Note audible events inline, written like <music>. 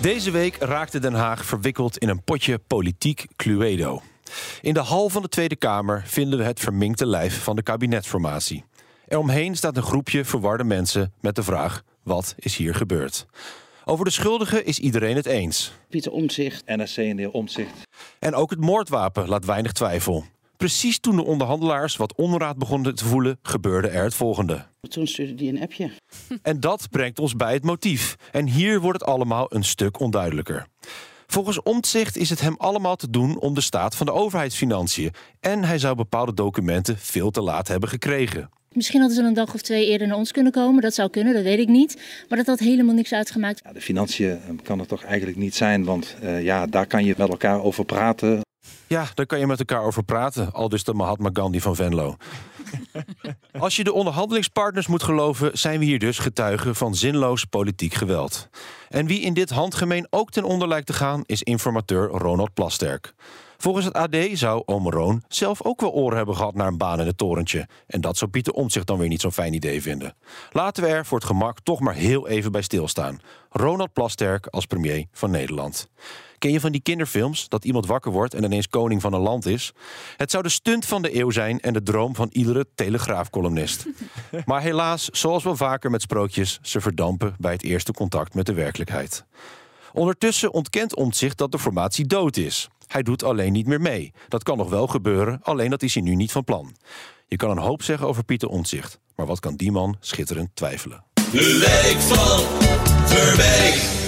Deze week raakte Den Haag verwikkeld in een potje politiek Cluedo. In de hal van de Tweede Kamer vinden we het verminkte lijf van de kabinetsformatie. Eromheen staat een groepje verwarde mensen met de vraag: wat is hier gebeurd? Over de schuldigen is iedereen het eens. Pieter Omtzigt. NRC en de heer Omtzigt. En ook het moordwapen laat weinig twijfel. Precies toen de onderhandelaars wat onraad begonnen te voelen, gebeurde er het volgende. Toen stuurde die een appje. <laughs> En dat brengt ons bij het motief. En hier wordt het allemaal een stuk onduidelijker. Volgens Omtzigt is het hem allemaal te doen om de staat van de overheidsfinanciën. En hij zou bepaalde documenten veel te laat hebben gekregen. Misschien hadden ze een dag of twee eerder naar ons kunnen komen. Dat zou kunnen, dat weet ik niet. Maar dat had helemaal niks uitgemaakt. Ja, de financiën eh, kan het toch eigenlijk niet zijn, want uh, ja, daar kan je met elkaar over praten. Ja, daar kan je met elkaar over praten, al dus de Mahatma Gandhi van Venlo. <laughs> Als je de onderhandelingspartners moet geloven, zijn we hier dus getuigen van zinloos politiek geweld. En wie in dit handgemeen ook ten onder lijkt te gaan, is informateur Ronald Plasterk. Volgens het AD zou oom Roon zelf ook wel oren hebben gehad naar een baan in het torentje. En dat zou Pieter Omtzigt dan weer niet zo'n fijn idee vinden. Laten we er voor het gemak toch maar heel even bij stilstaan. Ronald Plasterk als premier van Nederland. Ken je van die kinderfilms dat iemand wakker wordt en ineens koning van een land is? Het zou de stunt van de eeuw zijn en de droom van iedere telegraafcolumnist. <laughs> Maar helaas, zoals wel vaker met sprookjes, ze verdampen bij het eerste contact met de werkelijkheid. Ondertussen ontkent Omtzigt dat de formatie dood is. Hij doet alleen niet meer mee. Dat kan nog wel gebeuren, alleen dat is hij nu niet van plan. Je kan een hoop zeggen over Pieter Omtzigt, maar wat kan die man schitterend twijfelen? De Leek van Verbeek.